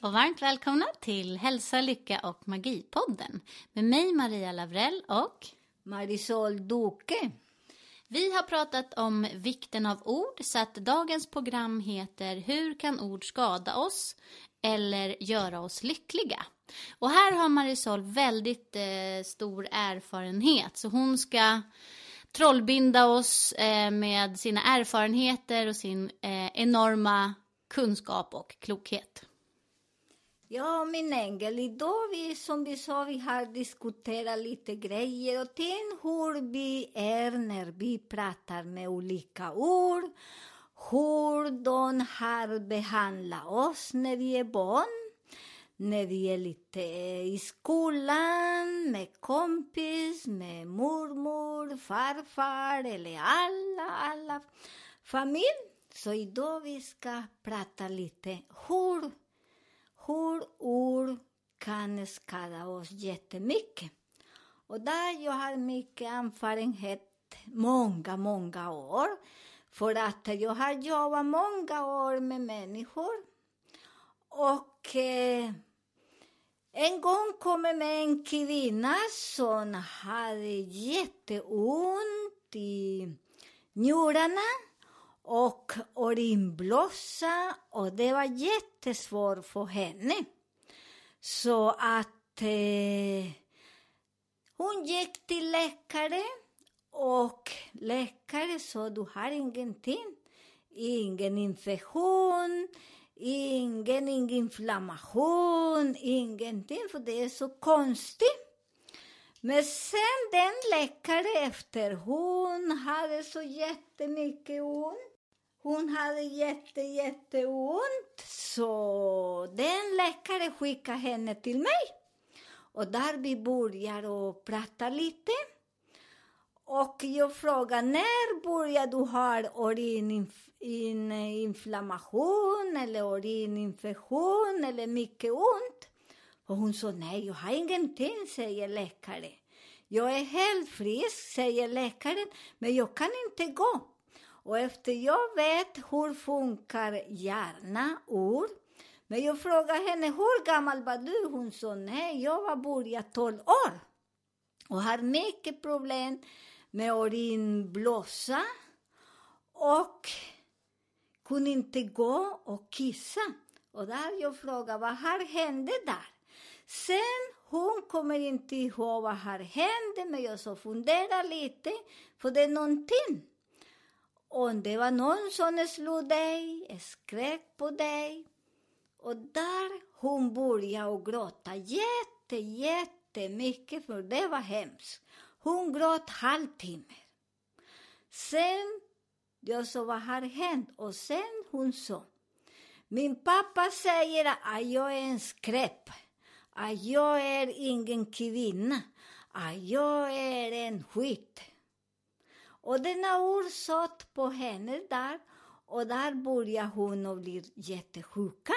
Och varmt välkomna till Hälsa, Lycka och Magipodden med mig Maria Lavrell och Marisol Duque. vi har pratat om vikten av ord så att dagens program heter Hur kan ord skada oss eller göra oss lyckliga? Och här har Marisol väldigt eh, stor erfarenhet så hon ska trollbinda oss eh, med sina erfarenheter och sin eh, enorma kunskap och klokhet. Ja, min ängel, idag vi, som vi sa, vi har diskuterat lite grejer och ting hur vi är när vi pratar med olika ord, hur de har behandlat oss när vi är barn, när vi är lite eh, i skolan, med kompis, med mormor, farfar eller alla, alla familj. Så idag vi ska prata lite hur hur ord kan skada oss jättemycket. Och där jag har mycket erfarenhet, många, många år. För att jag har jobbat många år med människor. Och eh, en gång kom jag med en kvinna som hade jätteont i njurarna och urinblåsa och det var jättesvårt för henne. Så att eh, hon gick till läkare och läkare sa du har ingenting. Ingen infektion, ingen, ingen inflammation, ingenting för det är så konstigt. Men sen den läkare efter, hon hade så jättemycket ont. Hon hade jätte, jätteont, så den läkaren skickade henne till mig. Och där vi började och prata lite. Och jag frågade, när började du ha urininflammation eller urininfektion eller mycket ont? Och hon sa, nej, jag har ingenting, säger läkaren. Jag är helt frisk, säger läkaren, men jag kan inte gå. Och efter jag vet hur funkar hjärna, ord, men jag frågade henne, hur gammal var du? Hon sa, nej, jag var börjat 12 år och har mycket problem med urinblåsa och kunde inte gå och kissa. Och där jag frågade, vad har hänt där? Sen, hon kommer inte ihåg vad har hänt, men jag så funderar lite, för det är någonting. Om det var någon som slog dig, skrek på dig. Och där hon började gråta jätte, jättemycket, för det var hemskt. Hon gråt halvtimme. Sen, jag sa, vad har hänt? Och sen hon sa, min pappa säger att jag är en skräp att jag är ingen kvinna, att jag är en skit. Och denna ord satt på henne där och där började hon att bli jättesjuka.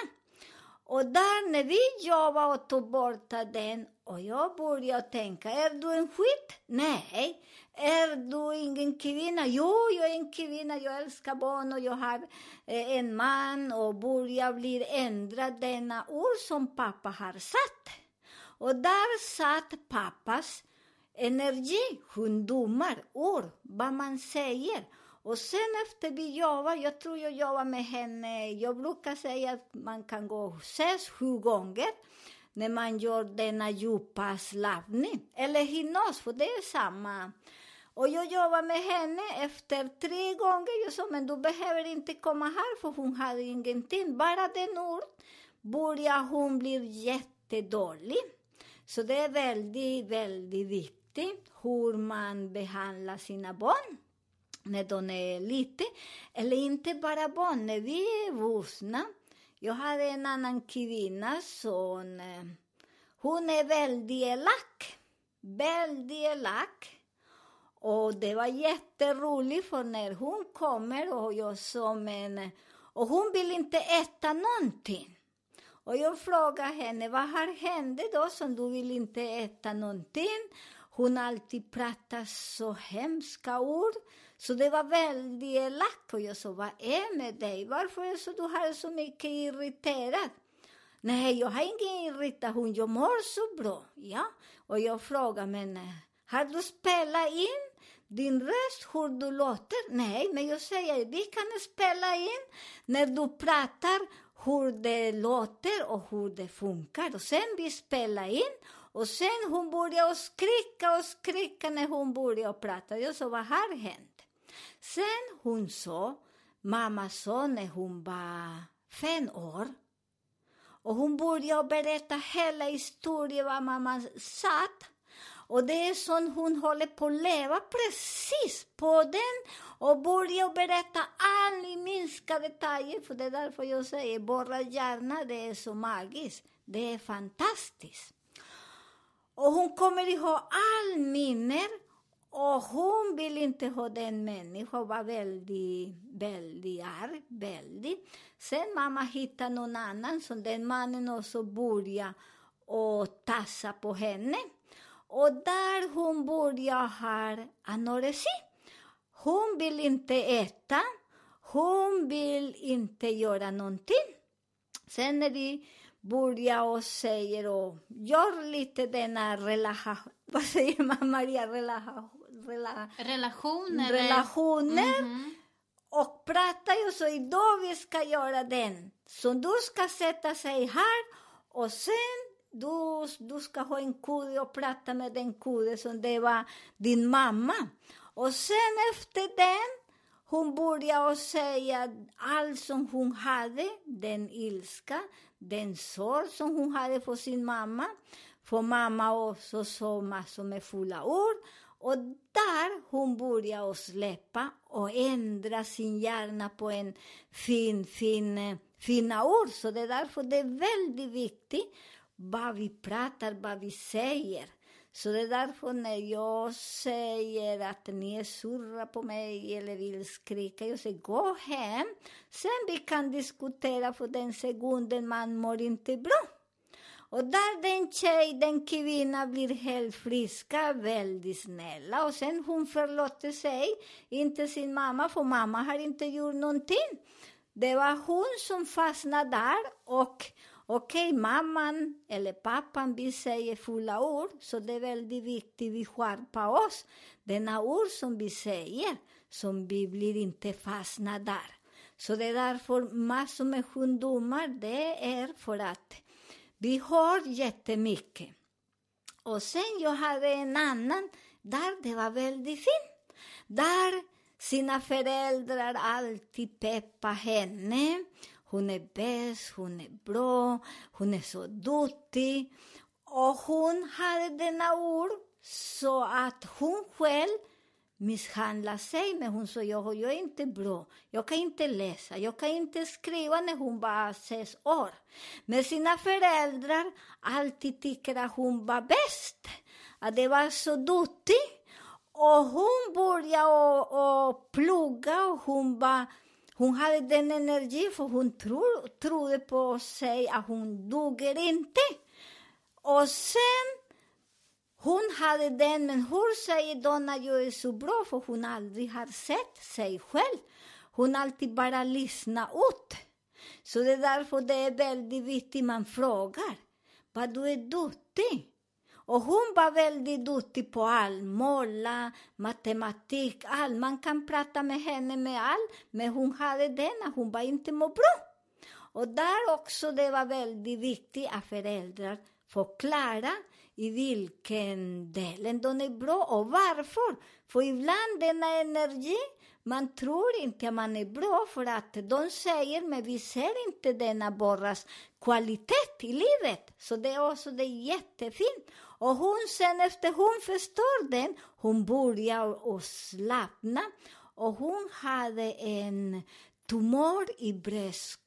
Och där när vi jobbade och tog bort den och jag började tänka, är du en skit? Nej. Är du ingen kvinna? Jo, jag är en kvinna, jag älskar barn och jag har eh, en man och börjar bli ändrad denna ord som pappa har satt. Och där satt pappas energi, sjukdomar, ord, vad man säger. Och sen efter vi jobbar, jag tror jag jobbar med henne, jag brukar säga att man kan gå sex, sju gånger när man gör denna djupa slappning. Eller hypnos, för det är samma. Och jag jobbar med henne efter tre gånger. Jag sa, men du behöver inte komma här för hon hade ingenting. Bara den ord börjar hon bli jättedålig. Så det är väldigt, väldigt viktigt hur man behandlar sina barn när de är lite. Eller inte bara barn, när vi är vuxna. Jag hade en annan kvinna som eh, hon är väldigt elak. Väldigt elak. Och det var jätteroligt för när hon kommer och jag som en... Och hon vill inte äta någonting. Och jag frågade henne, vad har hänt då som du vill inte äta någonting? Hon alltid pratade så hemska ord. Så det var väldigt elakt. Och jag sa, vad är med dig? Varför är så du har så mycket irriterad? Nej, jag har ingen irritation, jag mår så bra. Ja, och jag frågade, men har du spelat in din röst, hur du låter? Nej, men jag säger, vi kan spela in när du pratar hur det låter och hur det funkar. Och sen vi spelar in och sen hon började skrika och skrika när hon började prata. Jag sa, vad har hänt? Sen hon sa, mamma sa när hon var fem år, och hon började berätta hela historien vad mamma satt. Och det är som hon håller på att leva precis på den och börjar berätta all i minsta detaljer. För det är därför jag säger, borra hjärna, det är så magiskt. Det är fantastiskt. Och hon kommer ihåg all minnen, och hon vill inte ha den människan, hon var väldigt, väldigt arg, väldigt. Sen mamma hittade någon annan, så den mannen också började och tassa på henne. Och där hon började ha anorexi. Hon vill inte äta, hon vill inte göra någonting. Sen när vi börjar och säger och gör lite denna relation, vad säger man Maria, relation, rela, Relationer. relationer Mhm. och pratar ju så idag vi ska göra den. Så du ska sätta sig här och sen du, du ska ha en kudde och prata med den kudde som det var din mamma. Och sen efter den hon började säga allt som hon hade, den ilska, den sorg som hon hade för sin mamma. För mamma också sa massor med fulla ord. Och där hon började släppa och ändra sin hjärna på en fin, fin, eh, fina ord. Så det är därför det är väldigt viktigt vad vi pratar, vad vi säger. Så det är därför när jag säger att ni surrar på mig eller vill skrika, jag säger gå hem. Sen vi kan diskutera för den sekunden man mår inte bra. Och där den tjej, den kvinna blir helt friska, väldigt snälla. Och sen hon förlåter sig, inte sin mamma, för mamma har inte gjort någonting. Det var hon som fastnade där och okej, okay, mamman eller pappan, vi säger fulla ord, så det är väldigt viktigt vi skärper oss. Denna ord som vi säger, som vi blir inte fastna där. Så det är därför massor med sjukdomar, det är för att vi har jättemycket. Och sen jag hade en annan, där det var väldigt fint. Där sina föräldrar alltid peppa henne. Hon är bäst, hon är bra, hon är så duktig. Och hon hade denna ord så att hon själv misshandla sig, men hon sa jag, jag är inte bra, jag kan inte läsa, jag kan inte skriva när hon var sex år. Men sina föräldrar alltid tycker att hon var bäst, att det var så duktig. Och hon började och, och plugga och hon var hon hade den energi för hon tro, trodde på sig att hon duger inte. Och sen, hon hade den, men hur säger Donna jag är så bra? För hon aldrig har sett sig själv. Hon alltid bara lyssnar ut. Så det är därför det är väldigt viktigt man frågar. Vad du är duktig. Och hon var väldigt duktig på allt, måla, matematik, allt. Man kan prata med henne med allt, men hon hade denna, hon var inte må bra. Och där också det var väldigt viktigt att föräldrar förklara i vilken delen de är bra och varför. För ibland denna energi, man tror inte att man är bra för att de säger, men vi ser inte denna borras kvalitet i livet. Så det är också det är jättefint. Och hon sen efter hon förstår den, hon börjar slappna och hon hade en tumör i bröst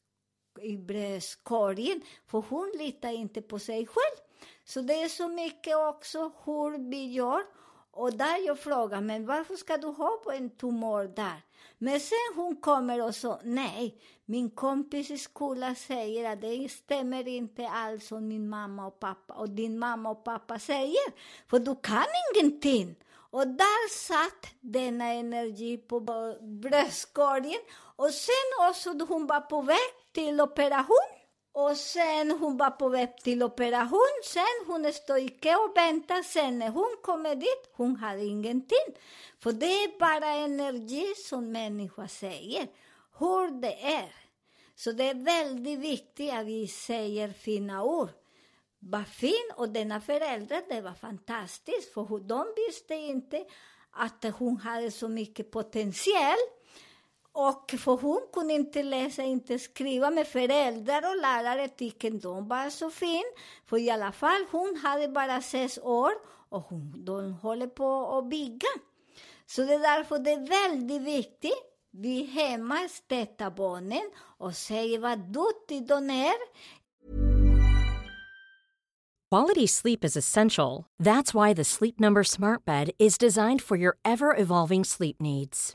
i bröstkorgen, för hon litar inte på sig själv. Så det är så mycket också hur vi gör. Och där jag frågar, men varför ska du ha på en tumör där? Men sen hon kommer och så, nej, min kompis i skolan säger att det stämmer inte alls som min mamma och pappa och din mamma och pappa säger, för du kan ingenting. Och där satt denna energi på bröstkorgen och sen också då hon var på väg till operation och sen hon var på väg till operation, sen hon står i kö och väntar, sen när hon kommer dit, hon hade ingenting. För det är bara energi som människan säger, hur det är. Så det är väldigt viktigt att vi säger fina ord. Vad fin, och denna förälder, det var fantastiskt, för de visste inte att hon hade så mycket potential. Och för hon kunde inte läsa, inte skriva, men föräldrar och lärare tyckte de var så fin. För i alla fall, hon hade bara sex år och hon, de håller på att bygga. Så det är därför det är väldigt viktigt. Vi hemma stöttar barnen och säger vad duktig de är. Quality sleep is essential. That's why the Sleep Number Smart Bed is designed for your ever evolving sleep needs.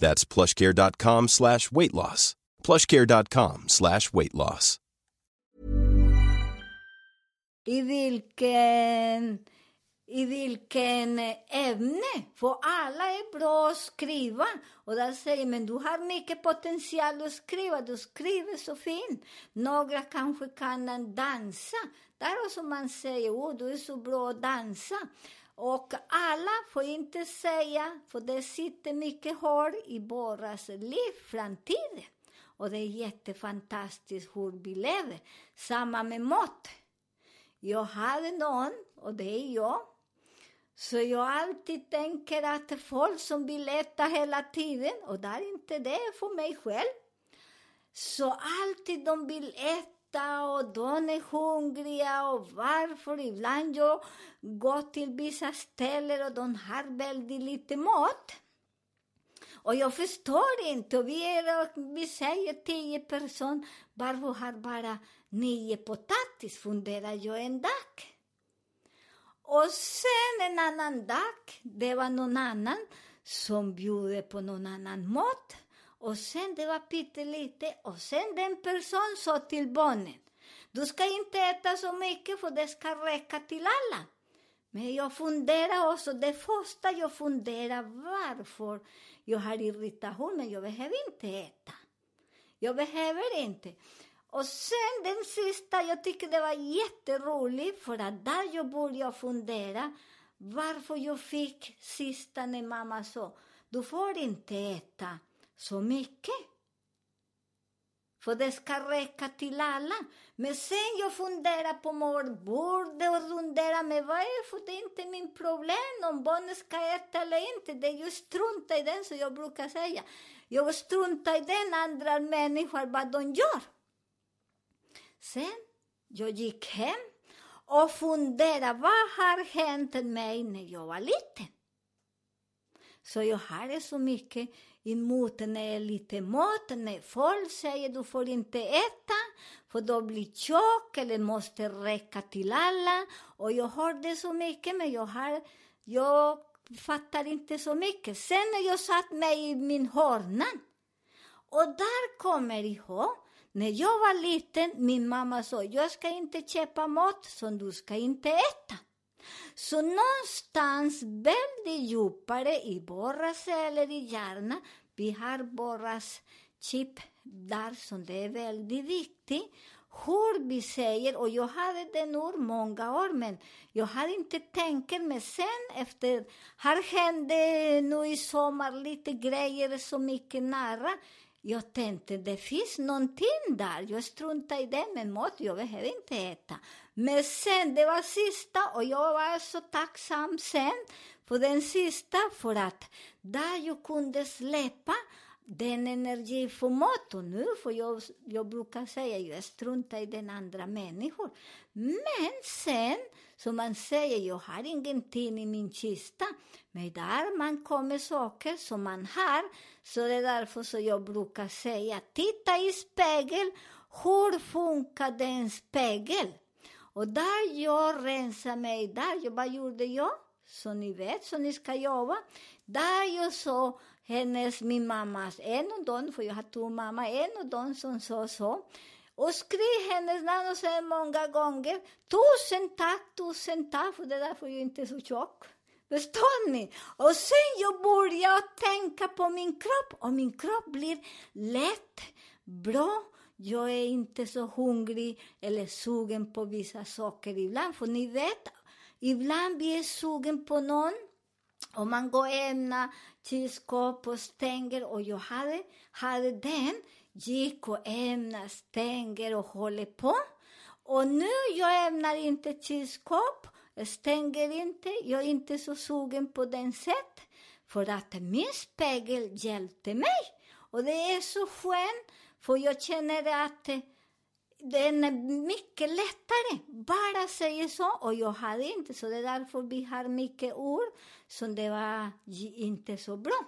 That's plushcare.com slash weight loss. plushcare.com slash weight loss. i vilken, i vilken ämne. För alla är bra att skriva. Och där säger men du har mycket potential att skriva, du skriver så fint. Några kanske kan dansa. Där också man säger, oh, du är så bra att dansa. Och alla får inte säga, för det sitter mycket hål i våras liv, framtiden. Och det är jättefantastiskt hur vi lever. Samma med mat. Jag hade någon, och det är jag. Så jag alltid tänker att folk som vill äta hela tiden, och det är inte det för mig själv. Så alltid de vill äta och de är hungriga och varför. Ibland jag går till vissa ställen och de har väldigt lite mat. Och jag förstår inte. Och vi, är, vi säger tio personer, varför har bara nio potatis, funderar jag en dag. Och sen en annan dag, det var någon annan som bjöd på någon annan mat. Och sen det var pyttelite. Och sen den person sa till barnen, du ska inte äta så mycket för det ska räcka till alla. Men jag funderar också, det första jag funderar varför jag har irritation, men jag behöver inte äta. Jag behöver inte. Och sen den sista, jag tycker det var jätteroligt för att där jag började fundera varför jag fick sista när mamma sa du får inte äta så mycket. För det ska räcka till alla. Men sen jag funderar på målbordet och funderar med vad är för det är inte min problem om barnen ska äta eller inte. Det är ju strunta i den, som jag brukar säga. Jag struntar i den andra människor vad de gör. Sen jag gick hem och funderade vad har hänt mig när jag var liten. Så jag hade så mycket emot när jag är lite mat, när folk säger du får inte äta, för då blir tjock eller måste räcka till alla. Och jag har det så mycket, men jag har, jag fattar inte så mycket. Sen när jag satt mig i min hörna, och där kommer jag ihåg, när jag var liten, min mamma sa, jag ska inte köpa mat som du ska inte äta. Så någonstans väldigt djupare i borras eller i hjärnan, vi har borras chip där som det är väldigt viktigt. Hur vi säger, och jag hade den ur många år, men jag hade inte tänkt, men sen efter, här hände nu i sommar lite grejer så mycket nära, jag tänkte det finns någonting där. Jag struntar i det, men mat, jag behöver inte äta. Men sen, det var sista och jag var så tacksam sen för den sista för att där jag kunde släppa den energi för mat och nu, för jag, jag brukar säga jag struntar i den andra människor. Men sen, som man säger, jag har ingenting i min kista, men där man kommer saker som man har, så det är därför så jag brukar säga, titta i spegel, hur funkar den spegel? Och där jag rensade mig, där jag, vad gjorde jag? Så ni vet, så ni ska jobba. Där jag såg hennes, min mammas, en av dem, för jag har två mamma, en av dem som sa så. Och skrev hennes namn och sen många gånger, tusen tack, tusen tack, för det är därför jag inte är så tjock. Förstår ni? Och sen jag började tänka på min kropp och min kropp blir lätt, bra. Jag är inte så hungrig eller sugen på vissa saker ibland. För ni vet, ibland vi är sugen på någon och man går och öppnar kylskåp och stänger och jag hade, hade den, gick och öppnar, stänger och håller på. Och nu jag öppnar inte kylskåp, jag stänger inte, jag är inte så sugen på den sätt. För att min spegel hjälpte mig. Och det är så skönt, för jag känner att eh, den är mycket lättare. Bara säga så. Och jag hade inte, så det är därför vi har mycket ord som det var inte så bra.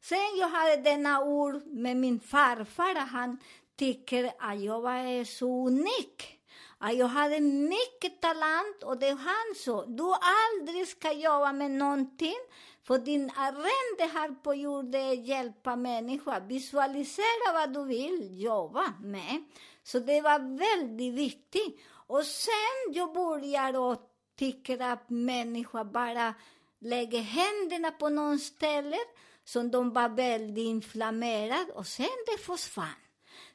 Sen jag hade denna ord med min farfar, han tycker att jag var så unik. Att jag hade mycket talang och det han sa, du aldrig ska jobba med någonting för din arrende här på jorden är hjälpa människor. Visualisera vad du vill jobba med. Så det var väldigt viktigt. Och sen jag började och tycker att människor bara lägger händerna på någon ställe som de var väldigt inflammerade och sen det försvann.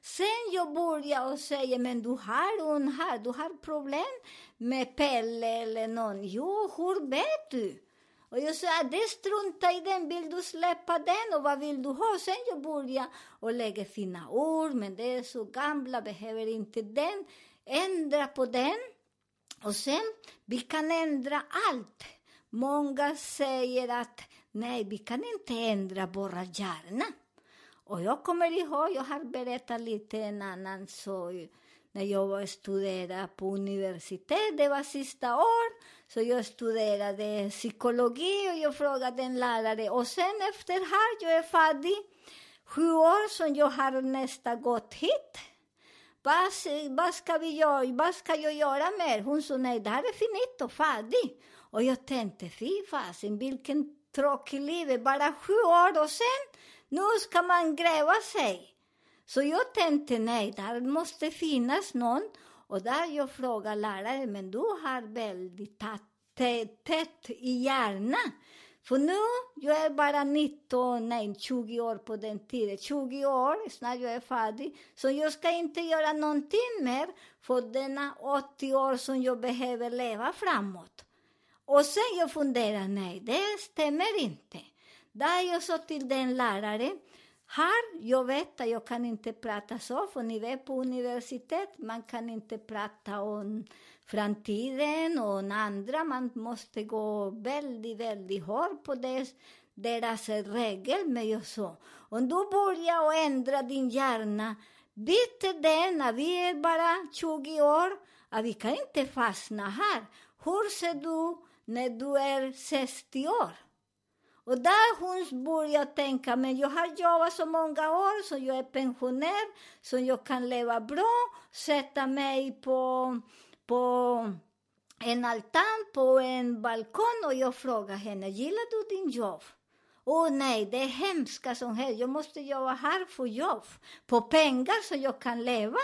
Sen jag började och säga, men du har hon här, du har problem med Pelle eller någon. Jo, hur vet du? Och jag sa, det strunta i den, vill du släppa den och vad vill du ha? Sen jag började och lägga fina ord, men det är så gamla, behöver inte den. Ändra på den. Och sen, vi kan ändra allt. Många säger att nej, vi kan inte ändra våra hjärna. Och jag kommer ihåg, jag har berättat lite en annan sorg. när jag var studerade på universitet, det var sista år, så jag studerade psykologi och jag frågade en lärare. Och sen efter här, jag är färdig, sju år som jag har nästan gått hit. Vad, vad ska vi göra? Vad ska jag göra mer? Hon sa, nej, det här är finito, färdig. Och jag tänkte, fy fasen, vilken tråkig liv, bara sju år och sen, nu ska man gräva sig. Så jag tänkte, nej, där måste finnas någon. Och där jag frågade läraren, men du har väldigt tätt, tätt i hjärnan. För nu, jag är bara 19, nej 20 år på den tiden, 20 år, snart jag är färdig. Så jag ska inte göra någonting mer för denna 80 år som jag behöver leva framåt. Och sen jag funderar, nej, det stämmer inte. Där jag sa till den läraren, här, jag vet att jag kan inte prata så, för ni vet på universitet, man kan inte prata om framtiden och om andra, man måste gå väldigt, väldigt hårt på det, deras regel. Men jag sa, om du börjar ändra din hjärna, byt den, att vi är bara 20 år, att vi kan inte fastna här. Hur ser du när du är 60 år? Och där hon började tänka, men jag har jobbat så många år så jag är pensionär, så jag kan leva bra, sätta mig på, på en altan, på en balkong och jag frågar henne, gillar du din jobb? Åh oh, nej, det är hemska som helst. Jag måste jobba här för jobb, på pengar så jag kan leva.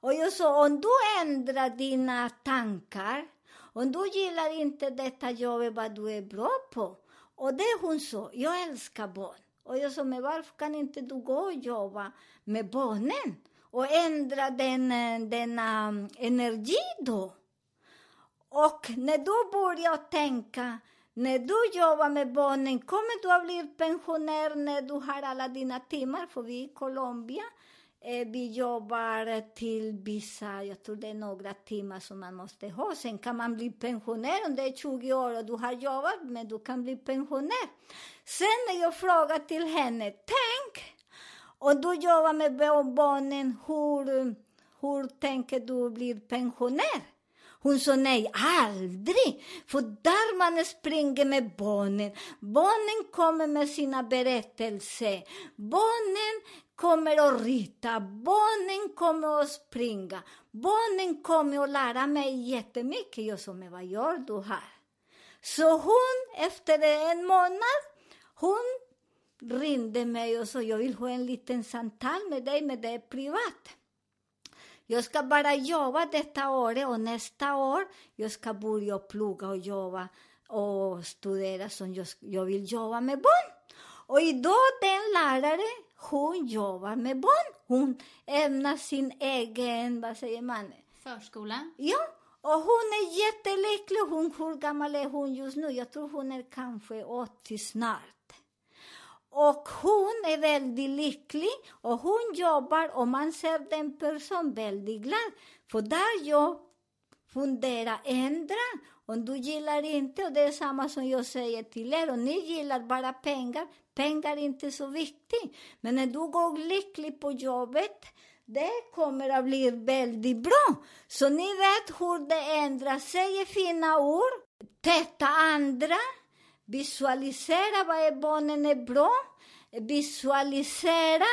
Och jag sa, om du ändrar dina tankar, om du gillar inte detta jobb, vad du är bra på. Och det hon sa, jag älskar barn. Och jag sa, men varför kan inte du gå och jobba med barnen? Och ändra den, eh, denna ehm, energi då? Och när du börjar tänka, när du jobbar med barnen, kommer du att bli pensionär när du har alla dina timmar? För vi i Colombia, Eh, vi jobbar till vissa, jag tror det är några timmar som man måste ha. Sen kan man bli pensionär om det är 20 år och du har jobbat, men du kan bli pensionär. Sen när jag frågar till henne, tänk, om du jobbar med barnen, hur, hur tänker du bli pensionär? Hon sa nej, aldrig! För där man springer med barnen. Barnen kommer med sina berättelser. Barnen kommer att rita, barnen kommer att springa. Barnen kommer att lära mig jättemycket. Jag sa, men vad gör du här? Så hon, efter en månad, hon ringde mig och sa, jag vill ha en liten samtal med dig, men det är privat. Jag ska bara jobba detta året och nästa år jag ska börja plugga och jobba och studera som jag, jag vill jobba med barn. Och idag den lärare, hon jobbar med barn. Hon ämnar sin egen, vad säger man? Förskola? Ja, och hon är jättelycklig. Hon, hur gammal är hon just nu? Jag tror hon är kanske 80 snart. Och hon är väldigt lycklig och hon jobbar och man ser den personen väldigt glad. För där jag funderar, ändra. Om du gillar inte, och det är samma som jag säger till er, om ni gillar bara pengar, pengar är inte så viktigt. Men när du går lycklig på jobbet, det kommer att bli väldigt bra. Så ni vet hur det ändrar sig, fina ord, testa andra, Visualisera vad barnen är bra. Visualisera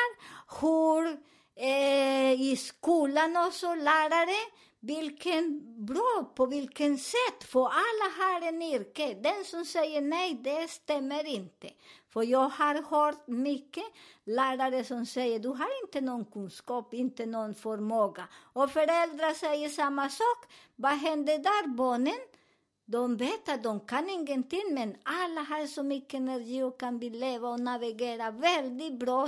hur eh, i skolan också lärare vilken bra, på vilken sätt, för alla har en yrke. Den som säger nej, det stämmer inte. För jag har hört mycket lärare som säger du har inte någon kunskap, inte någon förmåga. Och föräldrar säger samma sak. Vad händer där? Barnen de vet att de kan ingenting, men alla har så mycket energi och kan leva och navigera väldigt bra.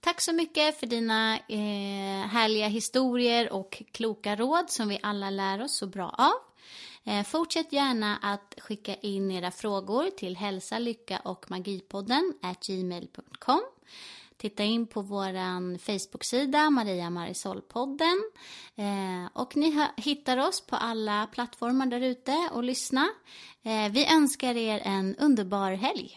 Tack så mycket för dina eh, härliga historier och kloka råd som vi alla lär oss så bra av. Eh, fortsätt gärna att skicka in era frågor till hälsa, lycka och magipodden gmail.com. Titta in på vår Facebook-sida, Maria Marisol-podden. Eh, och ni hittar oss på alla plattformar där ute och lyssna. Eh, vi önskar er en underbar helg.